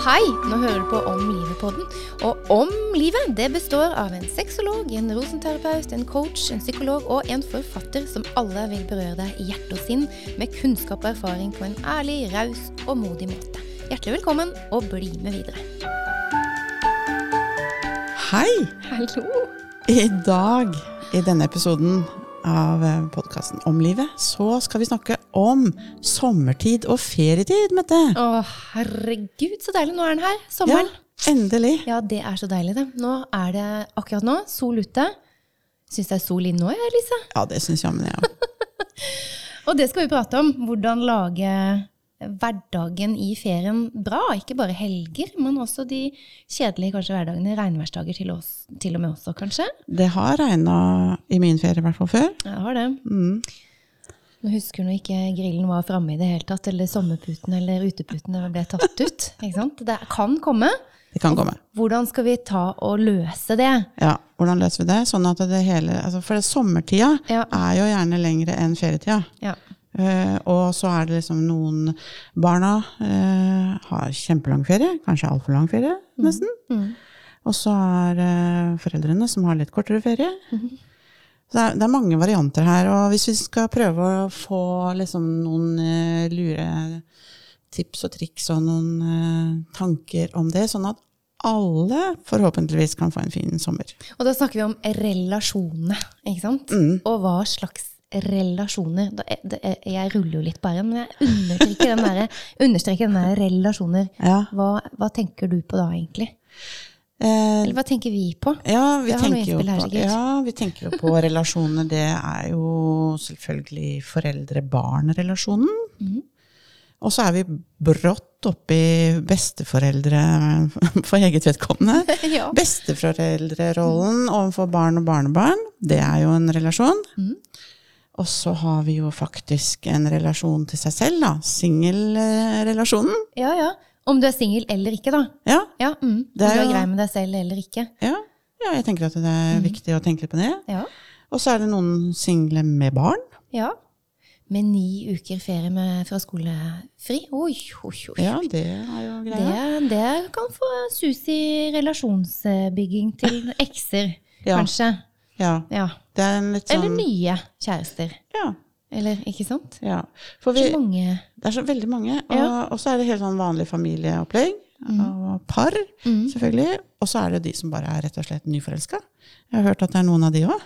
Hei, nå hører du på Om livet-podden. Og Om livet det består av en sexolog, en rosenterapeut, en coach, en psykolog og en forfatter som alle vil berøre deg i hjerte og sinn med kunnskap og erfaring på en ærlig, raus og modig måte. Hjertelig velkommen, og bli med videre. Hei! Hallo. I dag, i denne episoden av podkasten Om livet, så skal vi snakke om sommertid og ferietid, Mette. Å, herregud, så deilig. Nå er den her. Sommeren. Ja, endelig. Ja, det er så deilig, det. Nå er det akkurat nå sol ute. Syns det er sol inne nå, jeg, Lise. Ja, det syns jammen jeg òg. Og det skal vi prate om. Hvordan lage hverdagen i ferien bra. Ikke bare helger, men også de kjedelige kanskje hverdagene. Regnværsdager til, oss, til og med også, kanskje. Det har regna i min ferie i hvert fall før. Ja, det har det. Mm. Nå husker hun ikke grillen var framme i det hele tatt, eller sommerputen eller uteputen ble tatt ut. Ikke sant? Det kan komme. Det kan komme. Hvordan skal vi ta og løse det? Ja, hvordan løser vi det? Sånn at det hele, altså for det sommertida Ja. er jo gjerne lengre enn ferietida. Ja. Uh, og så er det liksom noen Barna uh, har kjempelang ferie, kanskje altfor lang ferie, nesten. Mm. Og så er uh, foreldrene som har litt kortere ferie. Mm det er, det er mange varianter her. Og hvis vi skal prøve å få liksom noen eh, lure tips og triks og noen eh, tanker om det, sånn at alle forhåpentligvis kan få en fin sommer. Og da snakker vi om relasjonene, ikke sant? Mm. Og hva slags relasjoner. Er- det, er- jeg ruller jo litt på r-en, men jeg understreker den der, understreker den der relasjoner. Ja. Hva, hva tenker du på da, egentlig? Eh, Eller hva tenker vi på? Ja, vi tenker, jo på, ja, vi tenker jo på relasjoner. Det er jo selvfølgelig foreldre-barn-relasjonen. Mm. Og så er vi brått oppi besteforeldre for eget vedkommende. ja. Besteforeldrerollen overfor barn og barnebarn, det er jo en relasjon. Mm. Og så har vi jo faktisk en relasjon til seg selv, da. Singelrelasjonen. ja, ja. Om du er singel eller ikke, da. Ja, Ja, mm. Om Det er du er grei med deg selv eller ikke. ja, ja, jeg tenker at det er viktig å tenke litt på det. Ja. Og så er det noen single med barn. ja. Med ni uker ferie med, fra skolefri. Oi, oi, oi. Ja, det er jo Det, greia. det kan få sus i relasjonsbygging til ekser, Ja. kanskje. Ja, Ja. det er en litt sånn Eller nye kjærester. Ja, Eller, ikke sant? ja. For vi, Så mange. det er så veldig mange. Og, Ja. og så er det helt sånn vanlig familieopplegg. Og par, Mm. selvfølgelig. Og så er det de som bare er rett og slett nyforelska. Jeg har hørt at det er noen av de òg.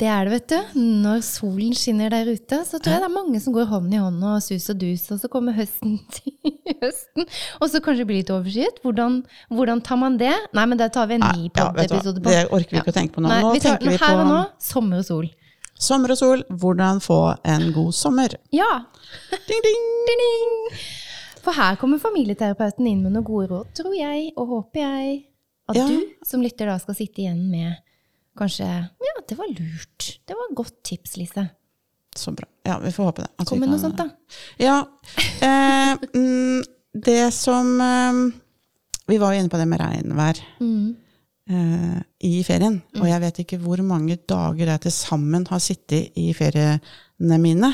Det er det, vet du. Når solen skinner der ute, så tror jeg det er mange som går hånd i hånd og sus og dus, og så kommer høsten til høsten, og så kanskje blir litt overskyet. Hvordan, hvordan tar man det? Nei, men det tar vi en ny Ja, pod-episode på. det orker vi ikke å tenke på nå. Nei, Nå vi tar, tenker vi her og nå, sommer og sol. Sommer og sol. Hvordan få en god sommer. Ja! Ding, ding! Ding, ding. For her kommer familieterapeuten inn med noen gode råd, tror jeg, og håper jeg at Ja. du som lytter da skal sitte igjen med kanskje Ja, det var lurt. Det var et godt tips, Lise. Så bra. Ja, vi får håpe det. At Kom med noe sånt, da. Ja. Eh, mm, det som eh, Vi var jo inne på det med regnvær Mm. Eh, i ferien. Og jeg vet ikke hvor mange dager jeg til sammen har sittet i feriene mine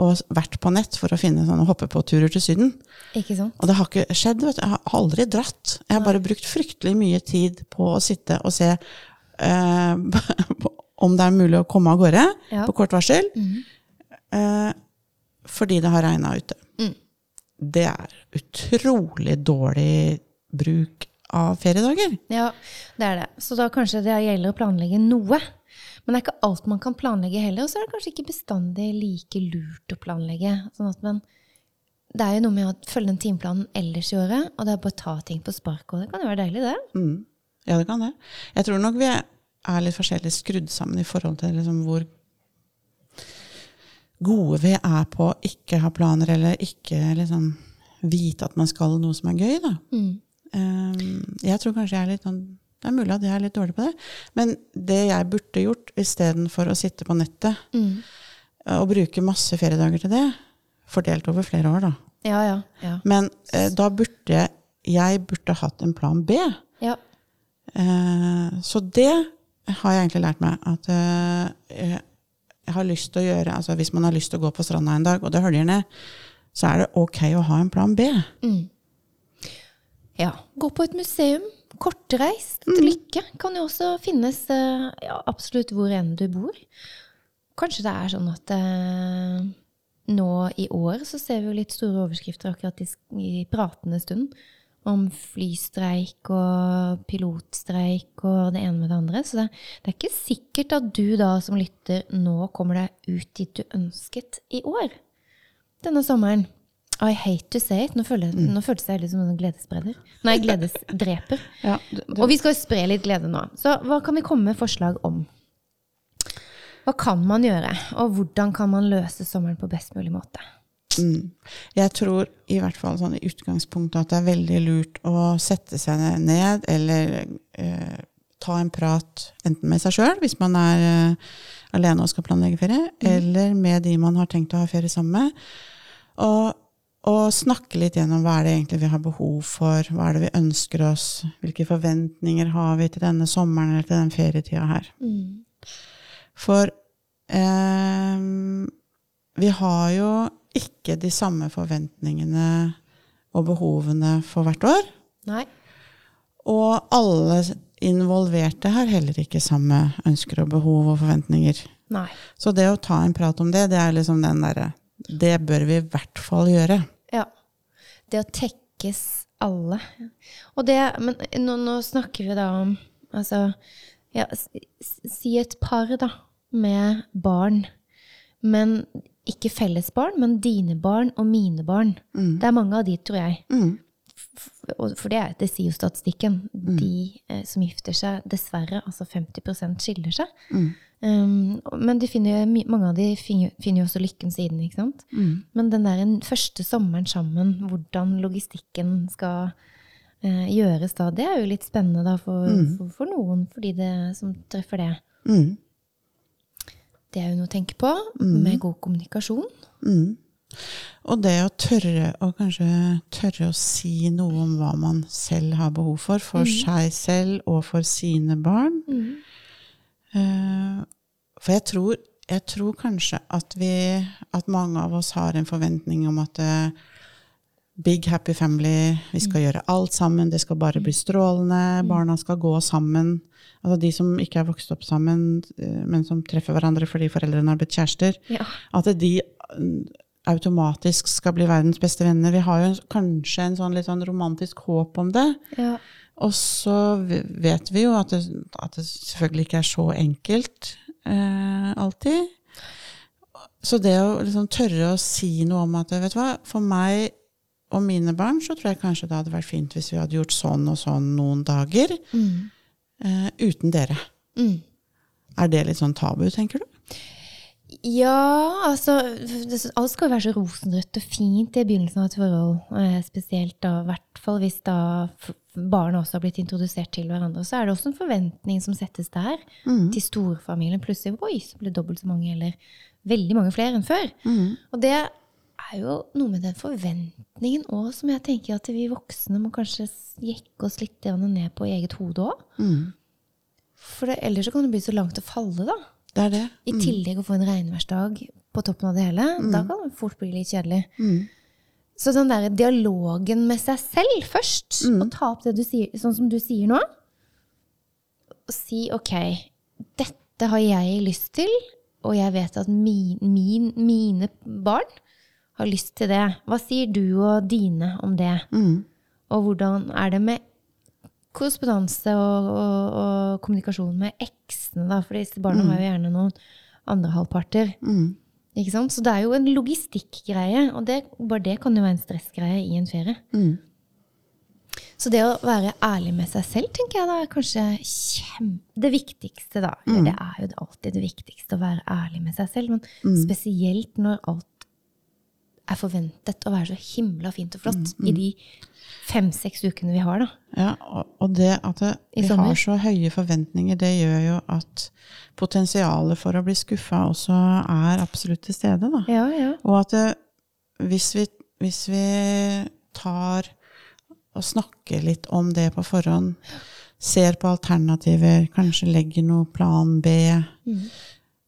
og vært på nett for å finne sånne turer til Syden. Ikke sant? Og det har ikke skjedd. Vet du. Jeg har aldri dratt. Jeg har bare brukt fryktelig mye tid på å sitte og se eh, om det er mulig å komme av gårde Ja. på kort varsel. Mm. Eh, fordi det har regna ute. Mm. Det er utrolig dårlig bruk av feriedager. Ja, det er det. Så da kanskje det gjelder å planlegge noe. Men det er ikke alt man kan planlegge heller. Og så er det kanskje ikke bestandig like lurt å planlegge. Sånn at man, det er jo noe med å følge den timeplanen ellers i året, og det er bare å ta ting på spark. Og det kan jo være deilig, det. Mm. Ja, det kan det. Jeg tror nok vi er litt forskjellig skrudd sammen i forhold til liksom hvor gode vi er på å ikke ha planer, eller ikke liksom vite at man skal noe som er gøy. Da. Mm. Um, jeg tror kanskje jeg er litt sånn Det er mulig at jeg er litt dårlig på det. Men det jeg burde gjort istedenfor å sitte på nettet Mm. og bruke masse feriedager til det, fordelt over flere år, da. Ja, ja. Ja. Men eh, da burde jeg burde hatt en plan B. ja. Eh, så det har jeg egentlig lært meg. At eh, jeg har lyst til å gjøre altså Hvis man har lyst til å gå på stranda en dag, og det høljer ned, så er det ok å ha en plan B. Mm. Ja. Gå på et museum. Kortreist Mm. lykke kan jo også finnes eh, ja, absolutt hvor enn du bor. Kanskje det er sånn at eh, nå i år så ser vi jo litt store overskrifter akkurat i, i pratende stund om flystreik og pilotstreik og det ene med det andre. Så det, det er ikke sikkert at du da som lytter nå kommer deg ut dit du ønsket i år. Denne sommeren. I hate to say it. Nå, føler, Mm. nå føles jeg litt som en gledesspreder. Nei, gledesdreper. Ja, Og vi skal jo spre litt glede nå. Så hva kan vi komme med forslag om? Hva kan man gjøre, og hvordan kan man løse sommeren på best mulig måte? mm. Jeg tror i hvert fall sånn i utgangspunktet at det er veldig lurt å sette seg ned eller eh, ta en prat enten med seg sjøl, hvis man er eh, alene og skal planlegge ferie, eller med de man har tenkt å ha ferie sammen med. Og, og snakke litt gjennom hva er det egentlig vi har behov for, hva er det vi ønsker oss, hvilke forventninger har vi til denne sommeren eller til den ferietida her. For eh, vi har jo ikke de samme forventningene og behovene for hvert år. Nei. Og alle involverte har heller ikke samme ønsker og behov og forventninger. Nei. Så det å ta en prat om det, det er liksom den derre Det bør vi i hvert fall gjøre. Ja. Det å tekkes alle. Og det Men nå, nå snakker vi da om Altså ja, Si et par, da, med barn. Men ikke felles barn, men dine barn og mine barn. Det er mange av de, tror jeg. Mm. For det, det sier jo statistikken. De eh, som gifter seg, dessverre, altså 50% skiller seg. Um, men de finner, jo- mange av de finner, jo også lykken siden, ikke sant? Men den der første sommeren sammen, hvordan logistikken skal uh, gjøres da, det er jo litt spennende da for, for, for noen, fordi det som treffer det. Mm. Det er jo noe å tenke på, med god kommunikasjon. Mm. Og det å tørre å kanskje tørre å si noe om hva man selv har behov for, for seg selv og for sine barn. Eh, for jeg tror, jeg tror kanskje at vi At mange av oss har en forventning om at eh, Big happy family, vi skal gjøre alt sammen, det skal bare bli strålende, barna skal gå sammen. Altså de som ikke er vokst opp sammen, eh, men som treffer hverandre fordi foreldrene har blitt kjærester. Ja. At de mm, automatisk skal bli verdens beste venner. Vi har jo kanskje en sånn litt sånn romantisk håp om det. Ja. Og så vet vi jo at det, at det selvfølgelig ikke er så enkelt eh, alltid. Så det å liksom tørre å si noe om at vet du hva, for meg og mine barn så tror jeg kanskje det hadde vært fint hvis vi hadde gjort sånn og sånn noen dager eh, uten dere. Mm. Er det litt sånn tabu, tenker du? Ja, altså Alt skal jo være så rosenrødt og fint i begynnelsen av et forhold. eh, Spesielt da, i hvert fall hvis da barna også har blitt introdusert til hverandre. Så er det også en forventning som settes der til storfamilien. Plutselig oi, så blir det dobbelt så mange, eller veldig mange flere enn før. Og det er jo noe med den forventningen òg som jeg tenker at vi voksne må kanskje jekke oss litt ned på i eget hode òg. For det, ellers så kan det bli så langt å falle, da. Det er det. I tillegg å få en regnværsdag på toppen av det hele, da kan det fort bli litt kjedelig. Så den der dialogen med seg selv først, og ta opp det du sier, sånn som du sier nå, og si ok, dette har jeg lyst til, og jeg vet at min, min, mine barn har lyst til det. Hva sier du og dine om det? Og hvordan er det med korrespondanse og, og, og kommunikasjon med eksene, da? For disse barna har jo gjerne noen andre halvparter. Ikke sant? Så det er jo en logistikkgreie, og det, bare det kan jo være en stressgreie i en ferie. Så det å være ærlig med seg selv, tenker jeg da er kanskje kjem... det viktigste, da. Mm. det er jo alltid det viktigste å være ærlig med seg selv, men spesielt når alt er forventet å være så himla fint og flott i de fem-seks ukene vi har, da. Ja, og, det at det, vi har så høye forventninger, det gjør jo at potensialet for å bli skuffa også er absolutt til stede. Da. Ja, ja. Og at det, hvis, vi, hvis vi tar og snakker litt om det på forhånd, ser på alternativer, kanskje legger noe plan B,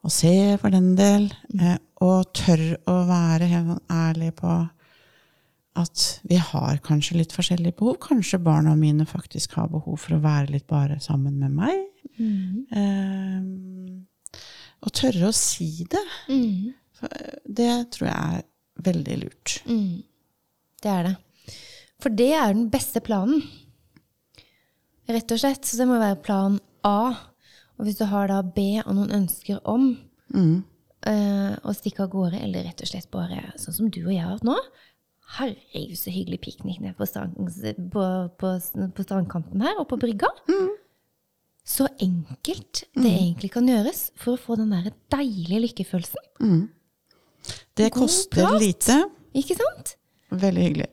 og C for den del, eh, og tør å være helt sånn ærlig på at vi har kanskje litt forskjellige behov. Kanskje barna mine faktisk har behov for å være litt bare sammen med meg. Mm. Eh, og tørre å si det. Mm. Det tror jeg er veldig lurt. Mm. Det er det. For det er den beste planen. Rett og slett. Så det må være plan A. Og hvis du har da B og noen ønsker om Mm. eh, å stikke av gårde, eller rett og slett bare sånn som du og jeg har hatt nå Herregud, så hyggelig piknik nede på, strand, på, på, på strandkanten her og på brygga. Så enkelt det egentlig kan gjøres for å få den der deilige lykkefølelsen. Det God koster prat. lite. Ikke sant? Veldig hyggelig.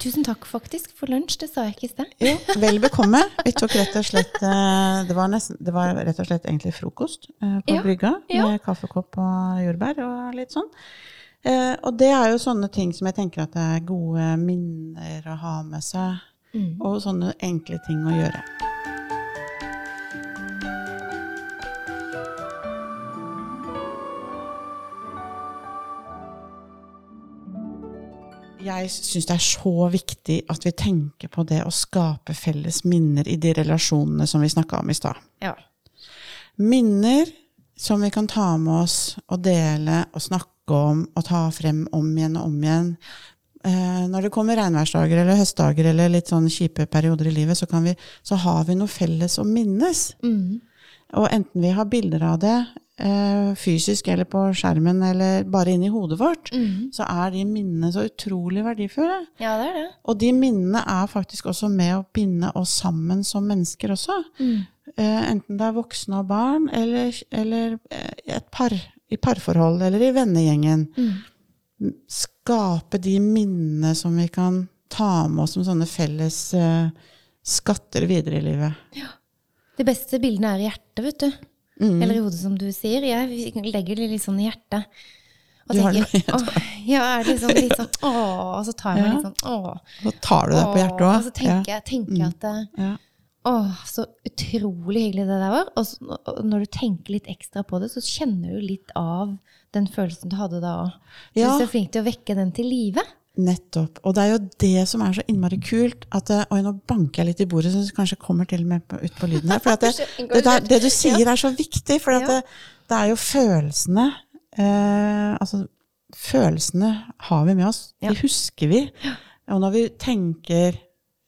Tusen takk faktisk for lunsj, det sa jeg ikke i sted. Jo, vel bekomme. Vi tok rett og slett eh, det var, nesten, det var rett og slett egentlig frokost eh, på Ja, brygga ja. med kaffekopp og jordbær og litt sånn. Eh, Og det er jo sånne ting som jeg tenker at det er gode minner å ha med seg. Mm. Og sånne enkle ting å gjøre. Jeg syns det er så viktig at vi tenker på det å skape felles minner i de relasjonene som vi snakka om i stad. Ja. Minner som vi kan ta med oss og dele og snakke om og ta frem om igjen og om igjen. Eh, når det kommer regnværsdager eller høstdager eller litt sånn kjipe perioder i livet, så, kan vi, så har vi noe felles å minnes. Mm. Og enten vi har bilder av det eh, fysisk eller på skjermen eller bare inni hodet vårt, Mm. så er de minnene så utrolig verdifulle. Ja, det er det. Og de minnene er faktisk også med å binde oss sammen som mennesker også. Mm. Eh, enten det er voksne og barn, eller, eller eh, et par, i parforhold, eller i vennegjengen. Mm. Skape de minnene som vi kan ta med oss som sånne felles uh, skatter videre i livet. Ja. De beste bildene er i hjertet, vet du. Mm. Eller i hodet, som du sier. Jeg legger det litt sånn i hjertet. Og Du har det tenker, hjertet. ja, er det liksom litt sånn åh, og så tar jeg meg litt sånn åh. Så tar du deg på hjertet òg. Og så tenker jeg, tenker jeg at det- Ja. Åh, så utrolig hyggelig det der var. Og, så, og når du tenker litt ekstra på det, så kjenner du litt av den følelsen du hadde da òg. Ja. Du er flink til å vekke den til live. Nettopp. Og det er jo det som er så innmari kult. At oi, nå banker jeg litt i bordet, så det kanskje kommer til og med på, ut på lyden her. For det, det, der, det du sier, er så viktig. For det, det er jo følelsene eh, Altså, følelsene har vi med oss. De husker vi. Og når vi tenker eh,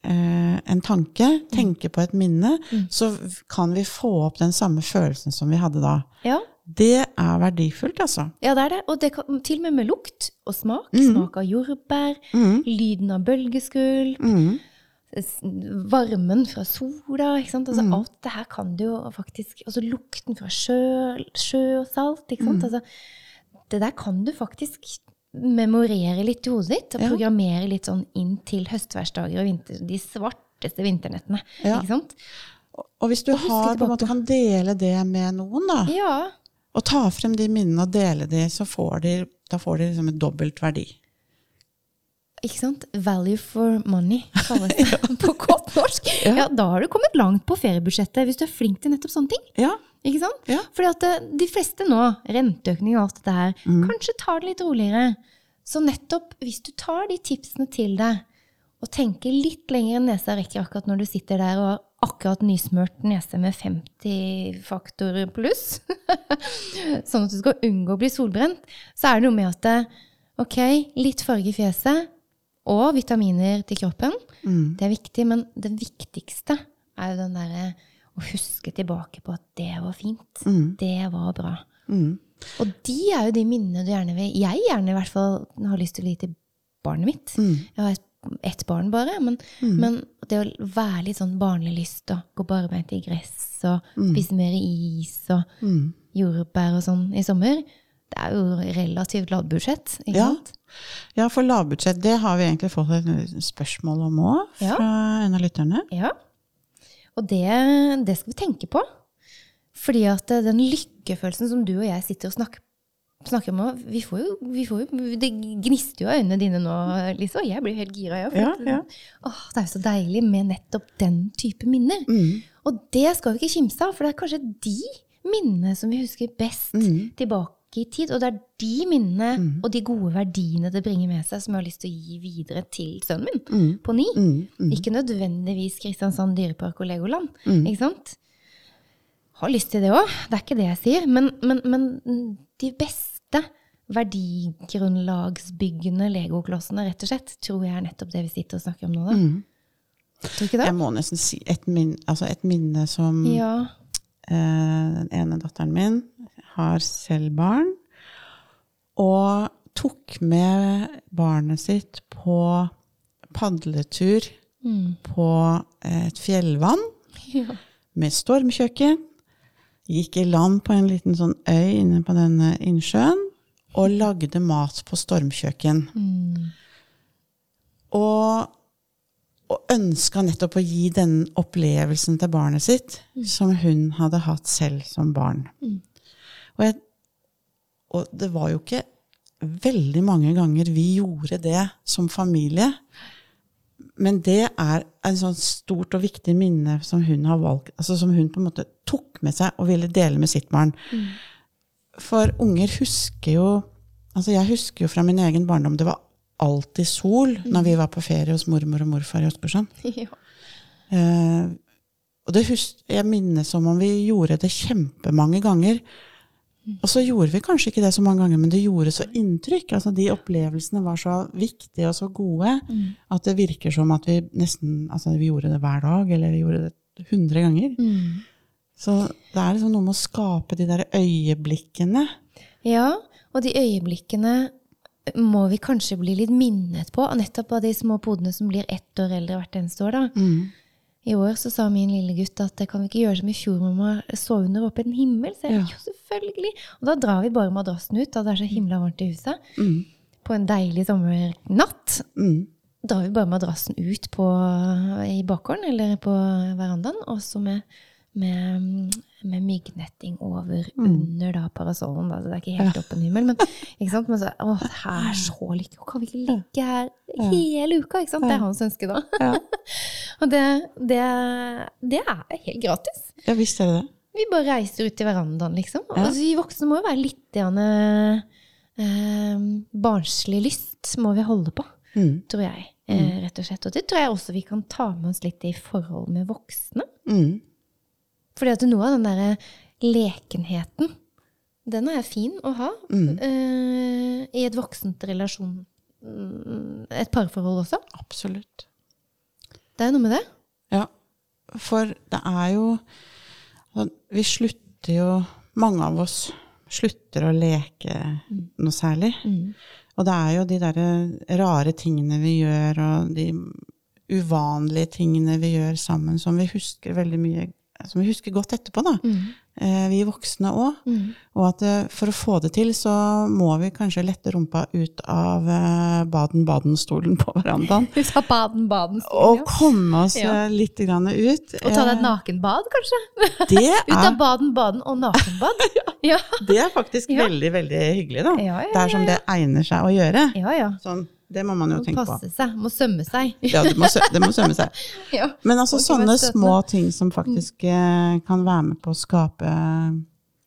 en tanke, tenke på et minne, så kan vi få opp den samme følelsen som vi hadde da. Ja, Det er verdifullt, altså. ja det er det. Og det kan, til og med med lukt og smak. Mm. Smak av jordbær, Mm. lyden av bølgeskvulp, Mm. varmen fra sola. ikke sant? Altså, Mm. Alt det her kan du jo faktisk Altså lukten fra sjø, sjø og salt. ikke sant? Mm. Altså, det der kan du faktisk memorere litt i hodet ditt og Ja. programmere litt sånn inn til høstværsdager og vinter, de svarteste vinternettene. Ja. ikke sant? Og hvis du Og har, på en måte kan dele det med noen, da, Ja. og ta frem de minnene og dele de, så får de, da får de liksom et dobbelt verdi. Ikke sant? Value for money, kalles det på godt norsk. Ja. Ja, Da har du kommet langt på feriebudsjettet, hvis du er flink til nettopp sånne ting. Ja, Ikke sant? Ja. Fordi at eh, de fleste nå, renteøkning og alt dette her, Mm. kanskje tar det litt roligere. Så nettopp hvis du tar de tipsene til deg, og tenker litt lenger enn nesa rekker akkurat når du sitter der og har akkurat nysmørt nese med 50 faktorer pluss, sånn at du skal unngå å bli solbrent, så er det noe med at ok, litt farge i fjeset og vitaminer til kroppen, Mm. det er viktig, men det viktigste er jo den derre å huske tilbake på at det var fint. Mm. Det var bra. Mm. Og de er jo de minnene du gjerne vil Jeg gjerne i hvert fall har lyst til å gi til barnet mitt. Mm. Jeg har ett ett barn bare, men, men det å være litt sånn barnlig lyst og gå barbeint i gress og spise mer is og Mm. jordbær og sånn i sommer, det er jo relativt lavbudsjett, ikke Ja. sant? Ja, for lavbudsjett, det har vi egentlig fått et spørsmål om òg, Ja. fra en av lytterne. Ja. Og det, det skal vi tenke på. Fordi at eh, den lykkefølelsen som du og jeg sitter og snakker, snakker om, vi får, jo, vi får jo Det gnister jo av øynene dine nå, Lise, og jeg blir helt gira. jeg, Ja, ja. Åh, det er jo så deilig med nettopp den type minner. Mm. Og det skal vi ikke kimse av, for det er kanskje de minnene som vi husker best Mm. tilbake tilbake i tid. Og det er de minnene Mm. og de gode verdiene det bringer med seg, som jeg har lyst til å gi videre til sønnen min Mm. på ni. Mm. Mm. Ikke nødvendigvis Kristiansand dyrepark og Legoland. Mm. Ikke sant? Har lyst til det òg, det er ikke det jeg sier. Men, men, men de beste verdigrunnlagsbyggende legoklossene, rett og slett, tror jeg er nettopp det vi sitter og snakker om nå. Da. Mm. Tror du ikke det? Jeg må nesten si et, minne, altså et minne som Ja. eh, den ene datteren min har selv barn, og tok med barnet sitt på padletur Mm. på et fjellvann ja. med stormkjøkken. Gikk i land på en liten sånn øy inne på denne innsjøen og lagde mat på stormkjøkken. Mm. Og, og ønska nettopp å gi den opplevelsen til barnet sitt som hun hadde hatt selv som barn. Mm. Og, jeg, og det var jo ikke veldig mange ganger vi gjorde det som familie. Men det er en sånn stort og viktig minne som hun har valgt, altså som hun på en måte tok med seg og ville dele med sitt barn. For unger husker jo altså Jeg husker jo fra min egen barndom det var alltid sol når vi var på ferie hos mormor og morfar i Åsgårdstrand. ja. Eh, og det hus jeg minnes som om vi gjorde det kjempemange ganger. Og så gjorde vi kanskje ikke det så mange ganger, men det gjorde så inntrykk. altså De opplevelsene var så viktige og så gode at det virker som at vi nesten altså vi gjorde det hver dag, eller vi gjorde det hundre ganger. Mm. Så det er liksom noe med å skape de der øyeblikkene. Ja, og de øyeblikkene må vi kanskje bli litt minnet på, nettopp av de små podene som blir ett år eldre hvert eneste år. da. Mm. I år så sa min lille gutt at det kan vi ikke gjøre som i fjor, mamma, sove under åpen himmel. Så jeg, Ja. jo, selvfølgelig. Og da drar vi bare madrassen ut, da det er så himla varmt i huset. Mm. På en deilig sommernatt Mm. drar vi bare madrassen ut på, i bakgården eller på verandaen, og så med, med, med myggnetting over under da parasollen. Da. Så det er ikke helt åpen himmel, men, ikke sant? men så, å, det er så lykkelig. Kan vi ikke ligge her hele uka? Sant? Det er hans ønske da. Ja. og det, det, det er helt gratis. ja, visst er det det. Vi bare reiser ut i verandaen, liksom. Ja. Altså, vi voksne må jo være litt grann, eh, barnslig lyst, må vi holde på, Mm. tror jeg. Eh, rett og slett. Og det tror jeg også vi kan ta med oss litt i forhold med voksne. Mm. Fordi at noe av den derre lekenheten, den er fin å ha Mm. uh, i et voksent relasjon. mm, Et parforhold også. Absolutt. Det er noe med det. Ja, for det er jo altså, Vi slutter jo Mange av oss slutter å leke noe særlig. Og det er jo de derre rare tingene vi gjør, og de uvanlige tingene vi gjør sammen, som vi husker veldig mye Som vi husker godt etterpå, da. Eh, vi voksne òg. Og at eh, for å få det til, så må vi kanskje lette rumpa ut av eh, Baden-Baden-stolen på verandaen. Ut av Baden-Baden-stolen, Og komme oss Ja. litt grann ut. Og ta deg et nakenbad, kanskje? Det Ut av er, baden-baden og nakenbad. ja. det er faktisk Ja. veldig, veldig hyggelig, da. Ja, ja, Det er som det egner seg å gjøre. ja, ja. Sånn, det må man jo Må tenke på. passe seg. Må sømme seg. Ja, det må, sø det må sømme seg. ja. Men altså Må sånne små ting som faktisk eh, kan være med på å skape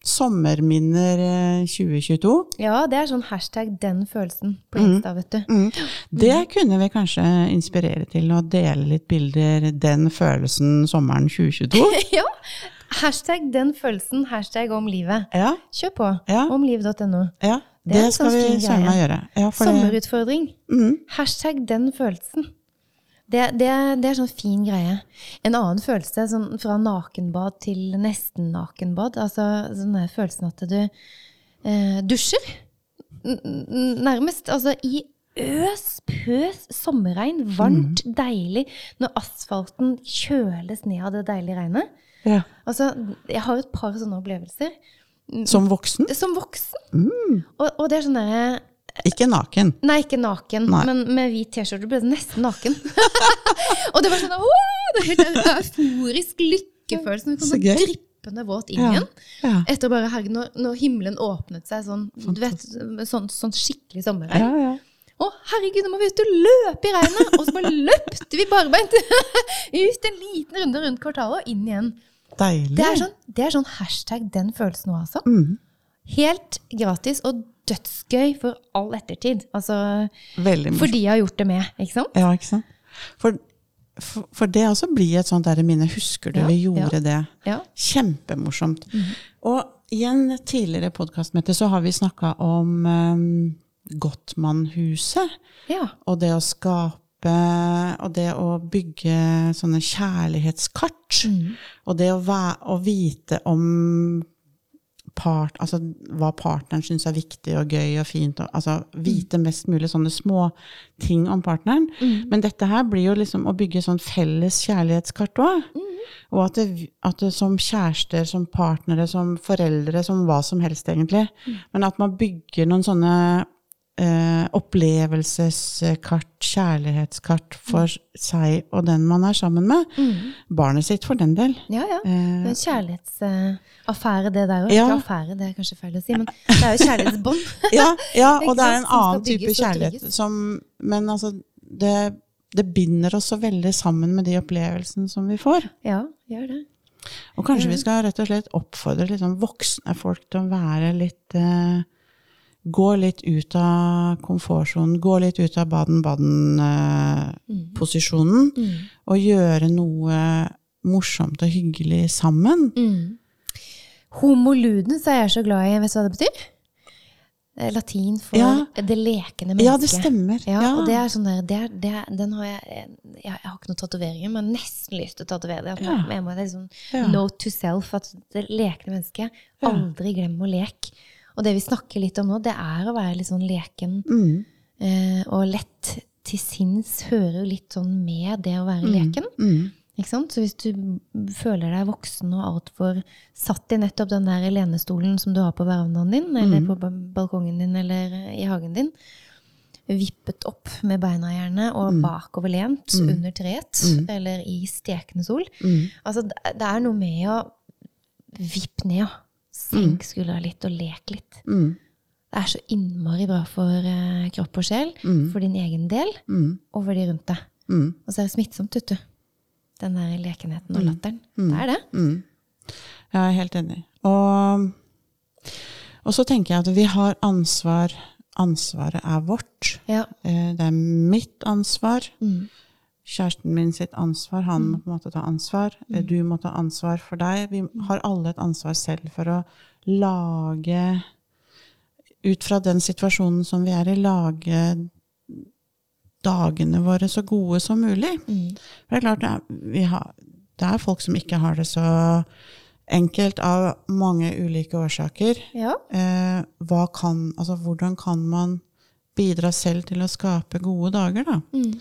sommerminner eh, 2022, ja, det er sånn hashtag 'den følelsen' på Insta, vet du. mm. det kunne vi kanskje inspirere til å dele litt bilder 'den følelsen sommeren 2022'. ja. Hashtag 'den følelsen', hashtag om livet. Ja, Kjør på. Ja. Omliv.no. ja. Det Det, skal vi søren meg gjøre. Ja, for Sommerutfordring. mm, Hashtag 'den følelsen'. Det, det, det er sånn fin greie. En annen følelse, sånn fra nakenbad til nesten nakenbad, altså sånn der følelsen at du eh, dusjer. N- Nærmest. Altså i øs, pøs sommerregn. Varmt, deilig. Når asfalten kjøles ned av det deilige regnet. ja. Altså, jeg har et par sånne opplevelser. Som voksen? Som voksen. Mm. Og, og det er sånn derre Ikke naken. Nei, ikke naken, Nei. men med hvit T-skjorte ble det nesten naken. og det var sånn Det er en euforisk lykkefølelse. Du kom Så så gøy. dryppende våt inn Ja. igjen. Ja. Etter bare, herregud, når, når himmelen åpnet seg sånn, du vet, sånn, sånn skikkelig sommerregn. Ja, ja. Å, herregud, nå må vi ut og løpe i regnet! Og så bare løpte vi barbeint ut en liten runde rundt kvartalet og inn igjen. Deilig. Det er sånn, det er sånn hashtag den følelsen nå, altså. Mm. Helt gratis og dødsgøy for all ettertid. Altså, for de jeg har gjort det med, ikke sant? Ja, ikke sant? For, for, for det også blir et sånt der minne. Husker du Ja, vi gjorde det? Ja. Kjempemorsomt. Og i en tidligere podkastmøte så har vi snakka om um, Gottmannhuset. ja. Og det å skape Og det å bygge sånne kjærlighetskart. Og det å, å vite om part, altså, hva partneren syns er viktig og gøy og fint. Og, altså, vite mest mulig sånne små ting om partneren. Men dette her blir jo liksom å bygge sånn felles kjærlighetskart òg. Og at det, at det som kjærester, som partnere, som foreldre, som hva som helst, egentlig. Men at man bygger noen sånne eh, opplevelseskart, kjærlighetskart for seg og den man er sammen med. Barnet sitt, for den del. Ja, ja. Det Eh, er en kjærlighetsaffære, det der òg. Ja. Ikke affære, det er kanskje feil å si, men det er jo kjærlighetsbånd. ja, ja, og det er en annen type kjærlighet som Men altså, det, det binder oss så veldig sammen med de opplevelsene som vi får. Ja, gjør det. Og kanskje vi skal rett og slett oppfordre liksom voksne folk til å være litt eh, Gå litt ut av komfortsonen, gå litt ut av baden-baden-posisjonen, og gjøre noe morsomt og hyggelig sammen. Mm. Homoludens er jeg så glad i. Vet du hva det betyr? Latin for Ja. det lekende mennesket. Ja, det stemmer. Ja, Ja. og det er sånn der, det er, det er, den har jeg, jeg Jeg har ikke noen tatoveringer, men nesten lyst til å tatovere det. Ja. det er sånn Ja. note to self, at det lekende mennesket. Aldri glem å leke. Og det vi snakker litt om nå, det er å være litt sånn leken Mm, eh, og lett til sinns. Hører jo litt sånn med det å være leken. mm, Ikke sant? Så hvis du føler deg voksen og altfor satt i nettopp den der lenestolen som du har på verandaen din, eller på balkongen din, eller i hagen din, vippet opp med beina gjerne, og bakoverlent under treet, eller i stekende sol mm. Altså, det er noe med å vippe ned, og senke skuldra litt og lek litt. Mm, Det er så innmari bra for eh, kropp og sjel, for din egen del, mm, og for de rundt deg. mm, Og så er det smittsomt, vet du. Den der lekenheten og latteren. Det er det. mm. Jeg er helt enig. Og, og så tenker jeg at vi har ansvar. Ansvaret er vårt. Ja. Eh, Det er mitt ansvar. Mm. Kjæresten min sitt ansvar. Han må på en måte ta ansvar. Eh, Du må ta ansvar for deg. Vi har alle et ansvar selv for å lage Ut fra den situasjonen som vi er i, lage dagene våre så gode som mulig. Mm. For det er klart, det er, vi har, det er folk som ikke har det så enkelt av mange ulike årsaker. Ja. Eh, kan, altså, hvordan kan man bidra selv til å skape gode dager, da? Mm.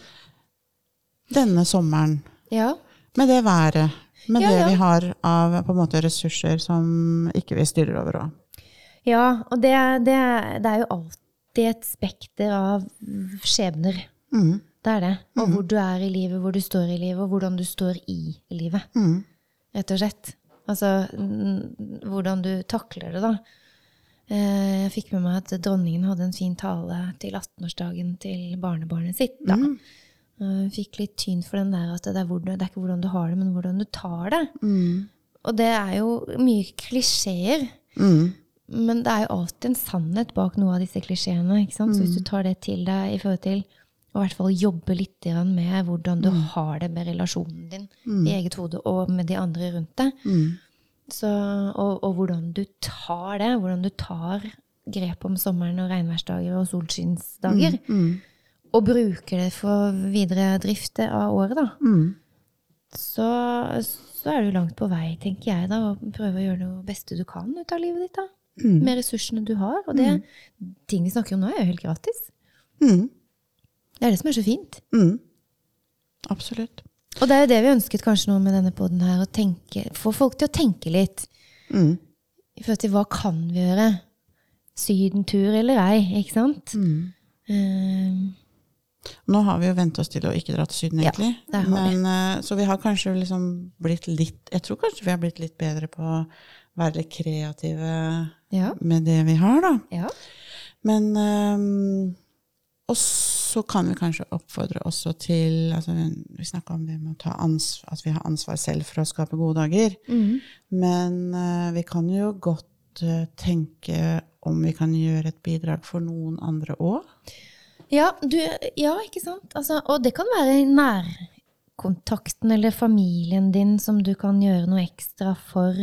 Denne sommeren. ja. Med det været. Med Ja, det vi har av måte, ressurser som ikke vi styrer over òg. Ja, og det, det, det er jo alltid et spekter av skjebner. Mm. Det er det. Og hvor du er i livet, hvor du står i livet, og hvordan du står i livet. Mm. Rett og slett. Altså mm, hvordan du takler det, da. Eh, Jeg fikk med meg at dronningen hadde en fin tale til 18-årsdagen til barnebarnet sitt. da. Mm. Eh, Fikk litt tyn for den der at det er, hvordan, det er ikke hvordan du har det, men hvordan du tar det. Mm. Og det er jo mye klisjeer. Mm. Men det er jo alltid en sannhet bak noe av disse klisjeene. ikke sant? Så hvis Mm. du tar det til deg i forhold til å i hvert fall jobbe litt med hvordan Mm. du har det med relasjonen din i eget hode og med de andre rundt deg, Mm. så, og, og hvordan du tar det, hvordan du tar grep om sommeren og regnværsdager og solskinnsdager, Mm. Og bruker det for videre drift av året, da, Mm. så, så er du langt på vei, tenker jeg, da, og prøve å gjøre det beste du kan ut av livet ditt. da. Mm. Med ressursene du har. Og det ting vi snakker om nå, er jo helt gratis. Mm. Det er det som er så fint. Mm. Absolutt. Og det er jo det vi ønsket kanskje nå med denne poden her, å tenke, få folk til å tenke litt Mm. i forhold til hva kan vi gjøre? Sydentur eller ei, ikke sant? Mm. Eh, Nå har vi jo vent oss til å ikke dra til Syden, Ja, egentlig. det har vi. Men, eh, så vi har kanskje liksom blitt litt Jeg tror kanskje vi har blitt litt bedre på å være litt kreative ja. med det vi har, da. ja. Men um, Og så kan vi kanskje oppfordre også til altså, Vi snakka om det med å ta ansvar, at vi har ansvar selv for å skape gode dager. Mm. Men uh, vi kan jo godt uh, tenke om vi kan gjøre et bidrag for noen andre òg. Ja, du, ja, ikke sant? Altså, og det kan være nærkontakten eller familien din som du kan gjøre noe ekstra for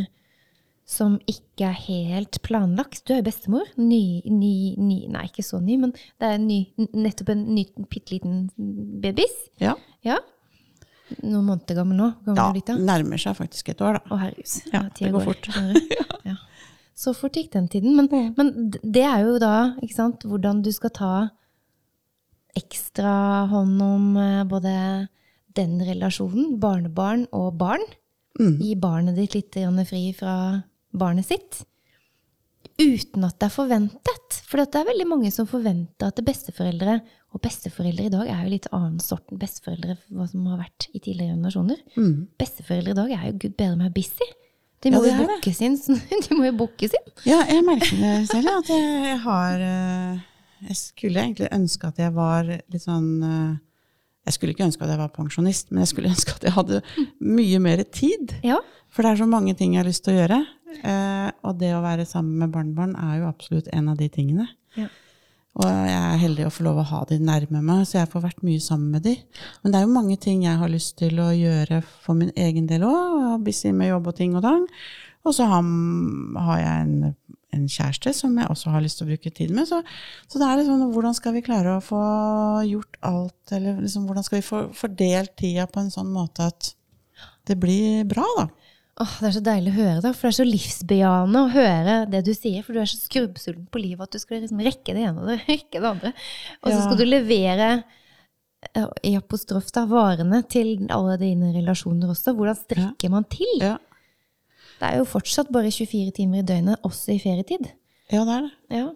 som ikke er helt planlagt. Du er jo bestemor. Ny, ny, ny Nei, ikke så ny, men det er ny, nettopp en ny, bitte liten babys. Ja. Ja. Noen måneder gammel nå. Gammel ja, er nærmer seg faktisk et år, da. Å, herregud. Ja, det går fort. Bare. ja. Så fort gikk den tiden. Men, men det er jo da sant, hvordan du skal ta ekstra hånd om eh, både den relasjonen, barnebarn og barn. Mm. Gi barnet ditt litt fri fra barnet sitt. Uten at det er forventet. For det er veldig mange som forventer at besteforeldre Og besteforeldre i dag er jo litt annen sort enn besteforeldre hva som har vært i tidligere generasjoner. Mm. Besteforeldre i dag er jo gud bedre med busy. De må ja, jo bookes inn. De må jo bookes inn. Ja, jeg merker det selv, at jeg har eh, Jeg skulle egentlig ønske at jeg var litt sånn eh, Jeg skulle ikke ønske at jeg var pensjonist, men jeg skulle ønske at jeg hadde mye mer tid. Ja. For det er så mange ting jeg har lyst til å gjøre. eh, Og det å være sammen med barnebarn er jo absolutt en av de tingene. Ja. Og jeg er heldig å få lov å ha de nærme meg, så jeg får vært mye sammen med de. Men det er jo mange ting jeg har lyst til å gjøre for min egen del òg. Busy med jobb og ting og tang. Og så har, har jeg en, en kjæreste som jeg også har lyst til å bruke tid med. Så, så det er liksom, hvordan skal vi klare å få gjort alt, eller liksom, hvordan skal vi få fordelt tida på en sånn måte at det blir bra, da. Åh, det er så deilig å høre, da, for det er så livsbejaende å høre det du sier. For du er så skrubbsulten på livet at du skal liksom rekke det ene og det rekke det andre. Og så Ja. skal du levere eh, i apostrof da, varene til alle dine relasjoner også. Hvordan strekker man til? Ja, Det er jo fortsatt bare 24 timer i døgnet, også i ferietid. ja det er det. Ja.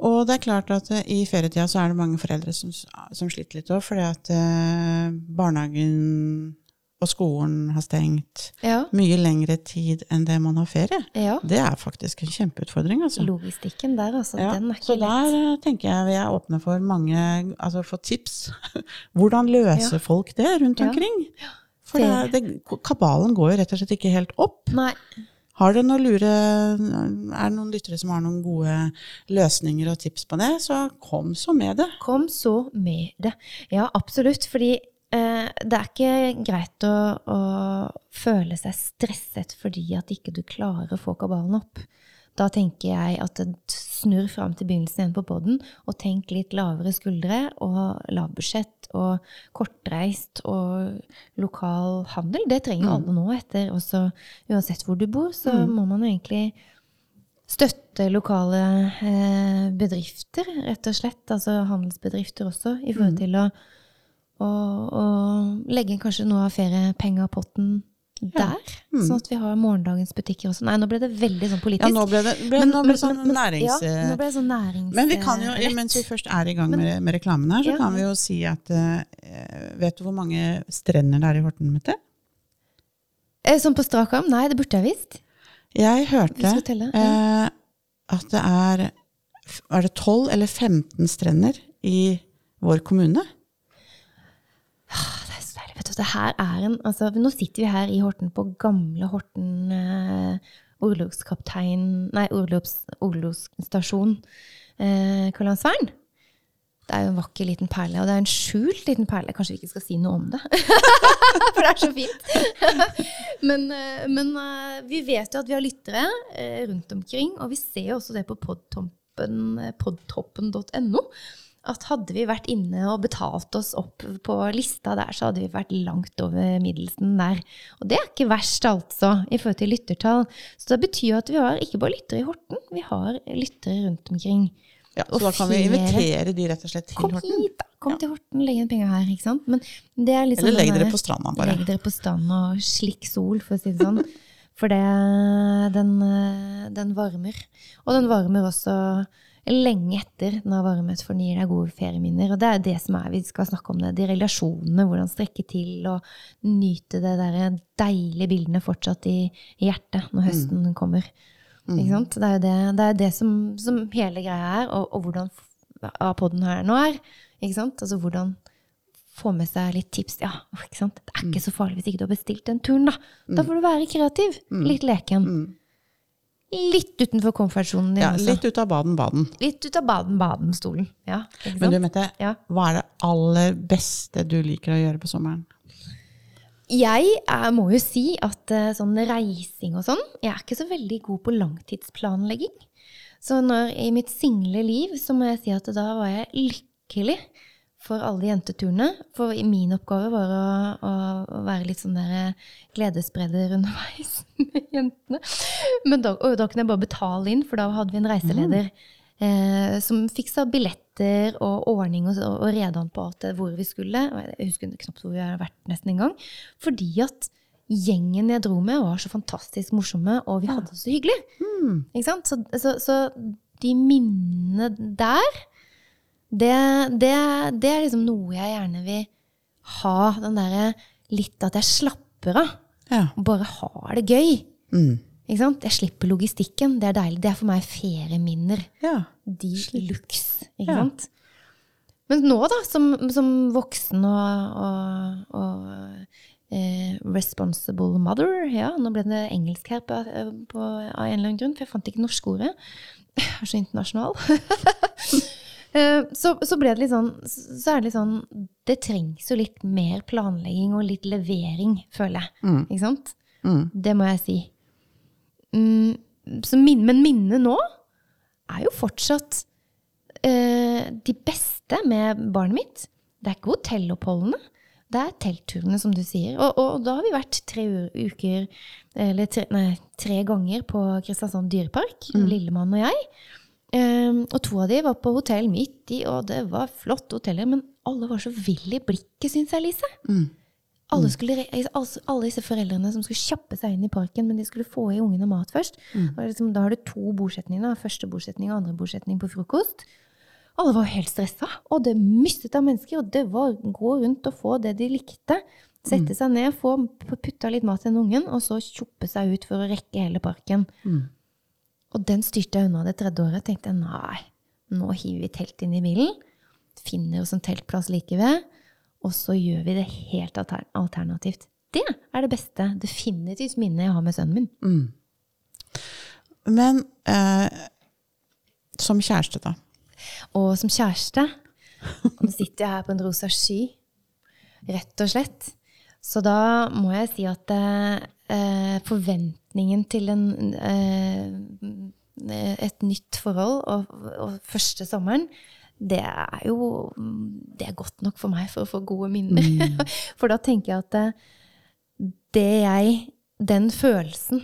Og det er klart at eh, i ferietida så er det mange foreldre som, som sliter litt òg, fordi at eh, barnehagen og skolen har stengt Ja. mye lengre tid enn det man har ferie. ja. Det er faktisk en kjempeutfordring, altså. Logistikken der, altså. Ja, Den er så ikke lett. der eh, tenker jeg vi er åpne for mange Altså for tips. Hvordan løser folk det rundt omkring? Ja. For det, det, kabalen går jo rett og slett ikke helt opp. Nei. Har dere noen lure, er det noen lyttere som har noen gode løsninger og tips på det, så kom så med det. Kom så med det. Ja, absolutt. Fordi eh, det er ikke greit å, å føle seg stresset fordi at ikke du klarer å få kabalen opp. Da tenker jeg at snurr fram til begynnelsen igjen på poden, og tenk litt lavere skuldre og lavbudsjett og kortreist og lokal handel. Det trenger Mm. alle nå etter også, uansett hvor du bor, så Mm. må man jo egentlig støtte lokale eh, bedrifter, rett og slett. Altså handelsbedrifter også, i forhold Mm. til å, å, å legge kanskje noe av feriepengepotten Ja. der. Mm. Sånn at vi har morgendagens butikker også. Nei, nå ble det veldig sånn politisk. Ja, nå ble det, ble, Men- nå ble sånn men- nærings... Ja, nå ble det sånn nærings... Men vi kan jo, mens vi først er i gang med, med reklamen her, så Ja. kan vi jo si at uh, Vet du hvor mange strender det er i Horten, Mette? Eh, Sånn på strak arm? Nei, det burde jeg visst. Jeg hørte telle. eh, at det er Er det 12 eller 15 strender i vår kommune? Det så deilig. Vet du, det her er en, altså, nå sitter vi her i Horten på gamle Horten eh, orlogskaptein Nei, orlogs, orlogsstasjon eh, Kalandsvern. Det er jo en vakker liten perle, og det er en skjult liten perle. Kanskje vi ikke skal si noe om det, for det er så fint. men eh, men eh, vi vet jo at vi har lyttere eh, rundt omkring, og vi ser jo også det på podtoppen, podtoppen.no at hadde vi vært inne og betalt oss opp på lista der, så hadde vi vært langt over middelsen der. Og det er ikke verst, altså, i forhold til lyttertall. Så det betyr at vi har ikke bare lyttere i Horten, vi har lyttere rundt omkring. Ja, så Og da kan vi invitere de rett og slett til Kom Horten. hit, da! Kom Ja. til Horten, legg igjen penger her, ikke sant? Men det er liksom Eller legg dere der- på stranda, bare. Legg dere på stranda og slikk sol, for å si det sånn. For det, den, den varmer. Og den varmer også lenge etter når varemøtet fornyer deg gode ferieminner. Og det er det som er, vi skal snakke om det, de relasjonene, hvordan strekke til og nyte det der deilige bildene fortsatt i, i hjertet når høsten kommer. Ikke sant? Det er jo det, det, er det som, som hele greia er, og, og hvordan podden her nå er. Ikke sant? Altså hvordan få med seg litt tips. Ja, ikke sant? Det er ikke så farlig hvis ikke du har bestilt den turen, da. Da får du være kreativ. Litt leken. Litt utenfor komfortsonen din Ja, også. litt ut av Baden-Baden. Litt ut av Baden-Baden-stolen. Ja, Men du? Mette, Ja. hva er det aller beste du liker å gjøre på sommeren? Jeg er, må jo si at eh, sånn reising og sånn, jeg er ikke så veldig god på langtidsplanlegging. Så når, i mitt single liv så må jeg si at da var jeg lykkelig for alle jenteturene. For min oppgave var å, å, å være litt sånn der eh, gledesspreder underveis med jentene. Men da, og da kunne jeg bare betale inn, for da hadde vi en reiseleder eh, som fiksa billetter og ordning og, og, og reda på alt det, hvor vi skulle. Jeg husker knapt hvor vi har vært nesten engang. Fordi at gjengen jeg dro med, var så fantastisk morsomme, og vi hadde det så hyggelig. Sant? Så, så, så de minnene der, det, det, det er liksom noe jeg gjerne vil ha. Den derre litt at jeg slapper av. Ja. Og bare har det gøy. Mm. Ikke sant? Jeg slipper logistikken. Det er deilig. Det er for meg ferieminner. ja. De luxe. Ikke Ja. sant? Men nå, da, som, som voksen og, og, og eh, responsible mother Ja, nå ble det engelsk her på, på, av en eller annen grunn, for jeg fant ikke norske ordet. Jeg er så internasjonal. Eh, så, så ble det litt sånn Så er det litt sånn Det trengs jo litt mer planlegging og litt levering, føler jeg. Mm. Ikke sant? Mm. Det må jeg si. Mm, så min, men minnet nå er jo fortsatt eh, de beste med barnet mitt. Det er ikke hotelloppholdene. Det er teltturene, som du sier. Og, og da har vi vært tre uker, eller tre, nei, tre ganger på Kristiansand dyrepark, Lillemann og jeg. Um, og to av de var på hotell midt i, og det var flotte hoteller, men alle var så vill i blikket, syns jeg, Lise. Mm. Alle, skulle, altså, alle disse foreldrene som skulle kjappe seg inn i parken, men de skulle få i ungene mat først. Mm. liksom, da har du to bordsetninger. Første bordsetning og andre bordsetning på frokost. Alle var helt stressa, og det mistet av mennesker. Og det var gå rundt og få det de likte. Sette seg ned, få putta litt mat til den ungen, og så tjoppe seg ut for å rekke hele parken. Mm. Og den styrte jeg unna det tredje året. Tenkte jeg, nei, nå hiver vi telt inn i bilen. Finner oss en teltplass like ved. Og så gjør vi det helt alter alternativt. Det er det beste, definitivt minnet jeg har med sønnen min. Mm. Men eh, som kjæreste, da. Og som kjæreste Nå sitter jeg her på en rosa sky, rett og slett. Så da må jeg si at eh, forventningen til en, eh, et nytt forhold og, og første sommeren, det er jo det er godt nok for meg for å få gode minner. for da tenker jeg at det, det jeg Den følelsen,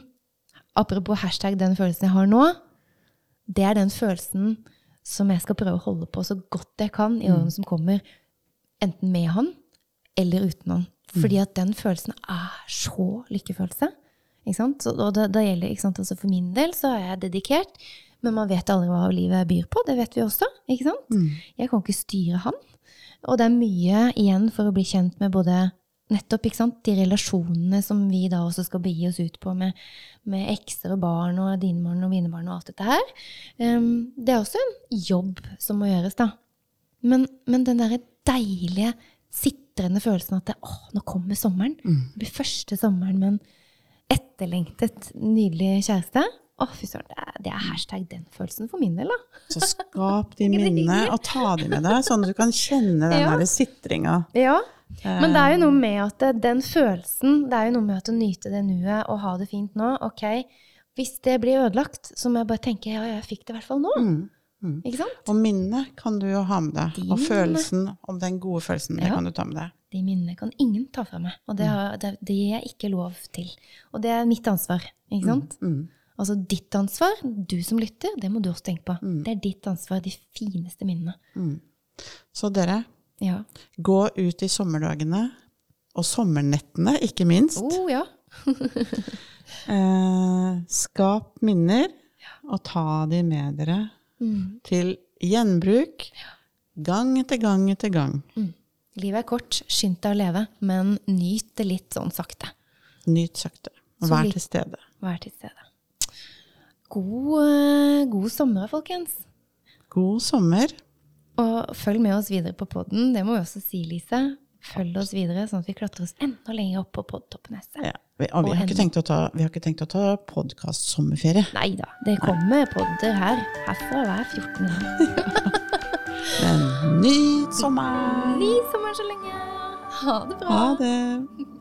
apropos hashtag den følelsen jeg har nå, det er den følelsen som jeg skal prøve å holde på så godt jeg kan i årene som kommer, enten med han eller uten han. Fordi at den følelsen er så lykkefølelse. Ikke sant? Så, og det, det gjelder? Altså for min del så er jeg dedikert, men man vet aldri hva livet byr på. Det vet vi også. ikke sant? Jeg kan ikke styre han. Og det er mye igjen for å bli kjent med både nettopp de relasjonene som vi da også skal begi oss ut på med, med ekser og barn og dine barn og mine barn og alt dette her. Um, det er også en jobb som må gjøres, da. Men, men den derre deilige, sitrende følelsen at det, åh, nå kommer sommeren. Det blir første sommeren med en etterlengtet, nydelig kjæreste. Å, fy søren, det, er- er hashtag den følelsen for min del, da. Så skap de minnene og ta de med deg, sånn at du kan kjenne den Ja. der sitringa. Ja. Men det er jo noe med at den følelsen, det er jo noe med at å nyte det nuet og ha det fint nå. Ok, hvis det blir ødelagt, så må jeg bare tenke ja, jeg fikk det i hvert fall nå. Mm. Ikke sant? Og minnet kan du jo ha med deg. De Og minnene. følelsen om den gode følelsen, det kan du ta med deg. De minnene kan ingen ta fra meg. Og det, har, det, det gir jeg ikke lov til. Og det er mitt ansvar. Ikke sant? Mm. Altså ditt ansvar, du som lytter, det må du også tenke på. Det er ditt ansvar, de fineste minnene. Så dere, Ja. gå ut i sommerdagene, og sommernettene, ikke minst. Oh, ja. Eh, skap minner, og ta de med dere Mm. til gjenbruk gang etter gang etter gang. Livet er kort, skynd deg å leve, men nyt det litt sånn sakte. Nyt sakte. Og Vær til stede. Vær til stede. God, eh, god sommer, folkens. God sommer. Og følg med oss videre på podden. Det må vi også si, Lise. Følg oss videre, sånn at vi klatrer oss enda lenger opp på podtoppneset. Ja. Vi, og vi, Og har ikke ta, vi har ikke tenkt å ta podkast-sommerferie. Nei da, det kommer podder her herfra hver 14. dag. Men nyt sommer! Ny sommer så lenge! Ha det bra! Ha det!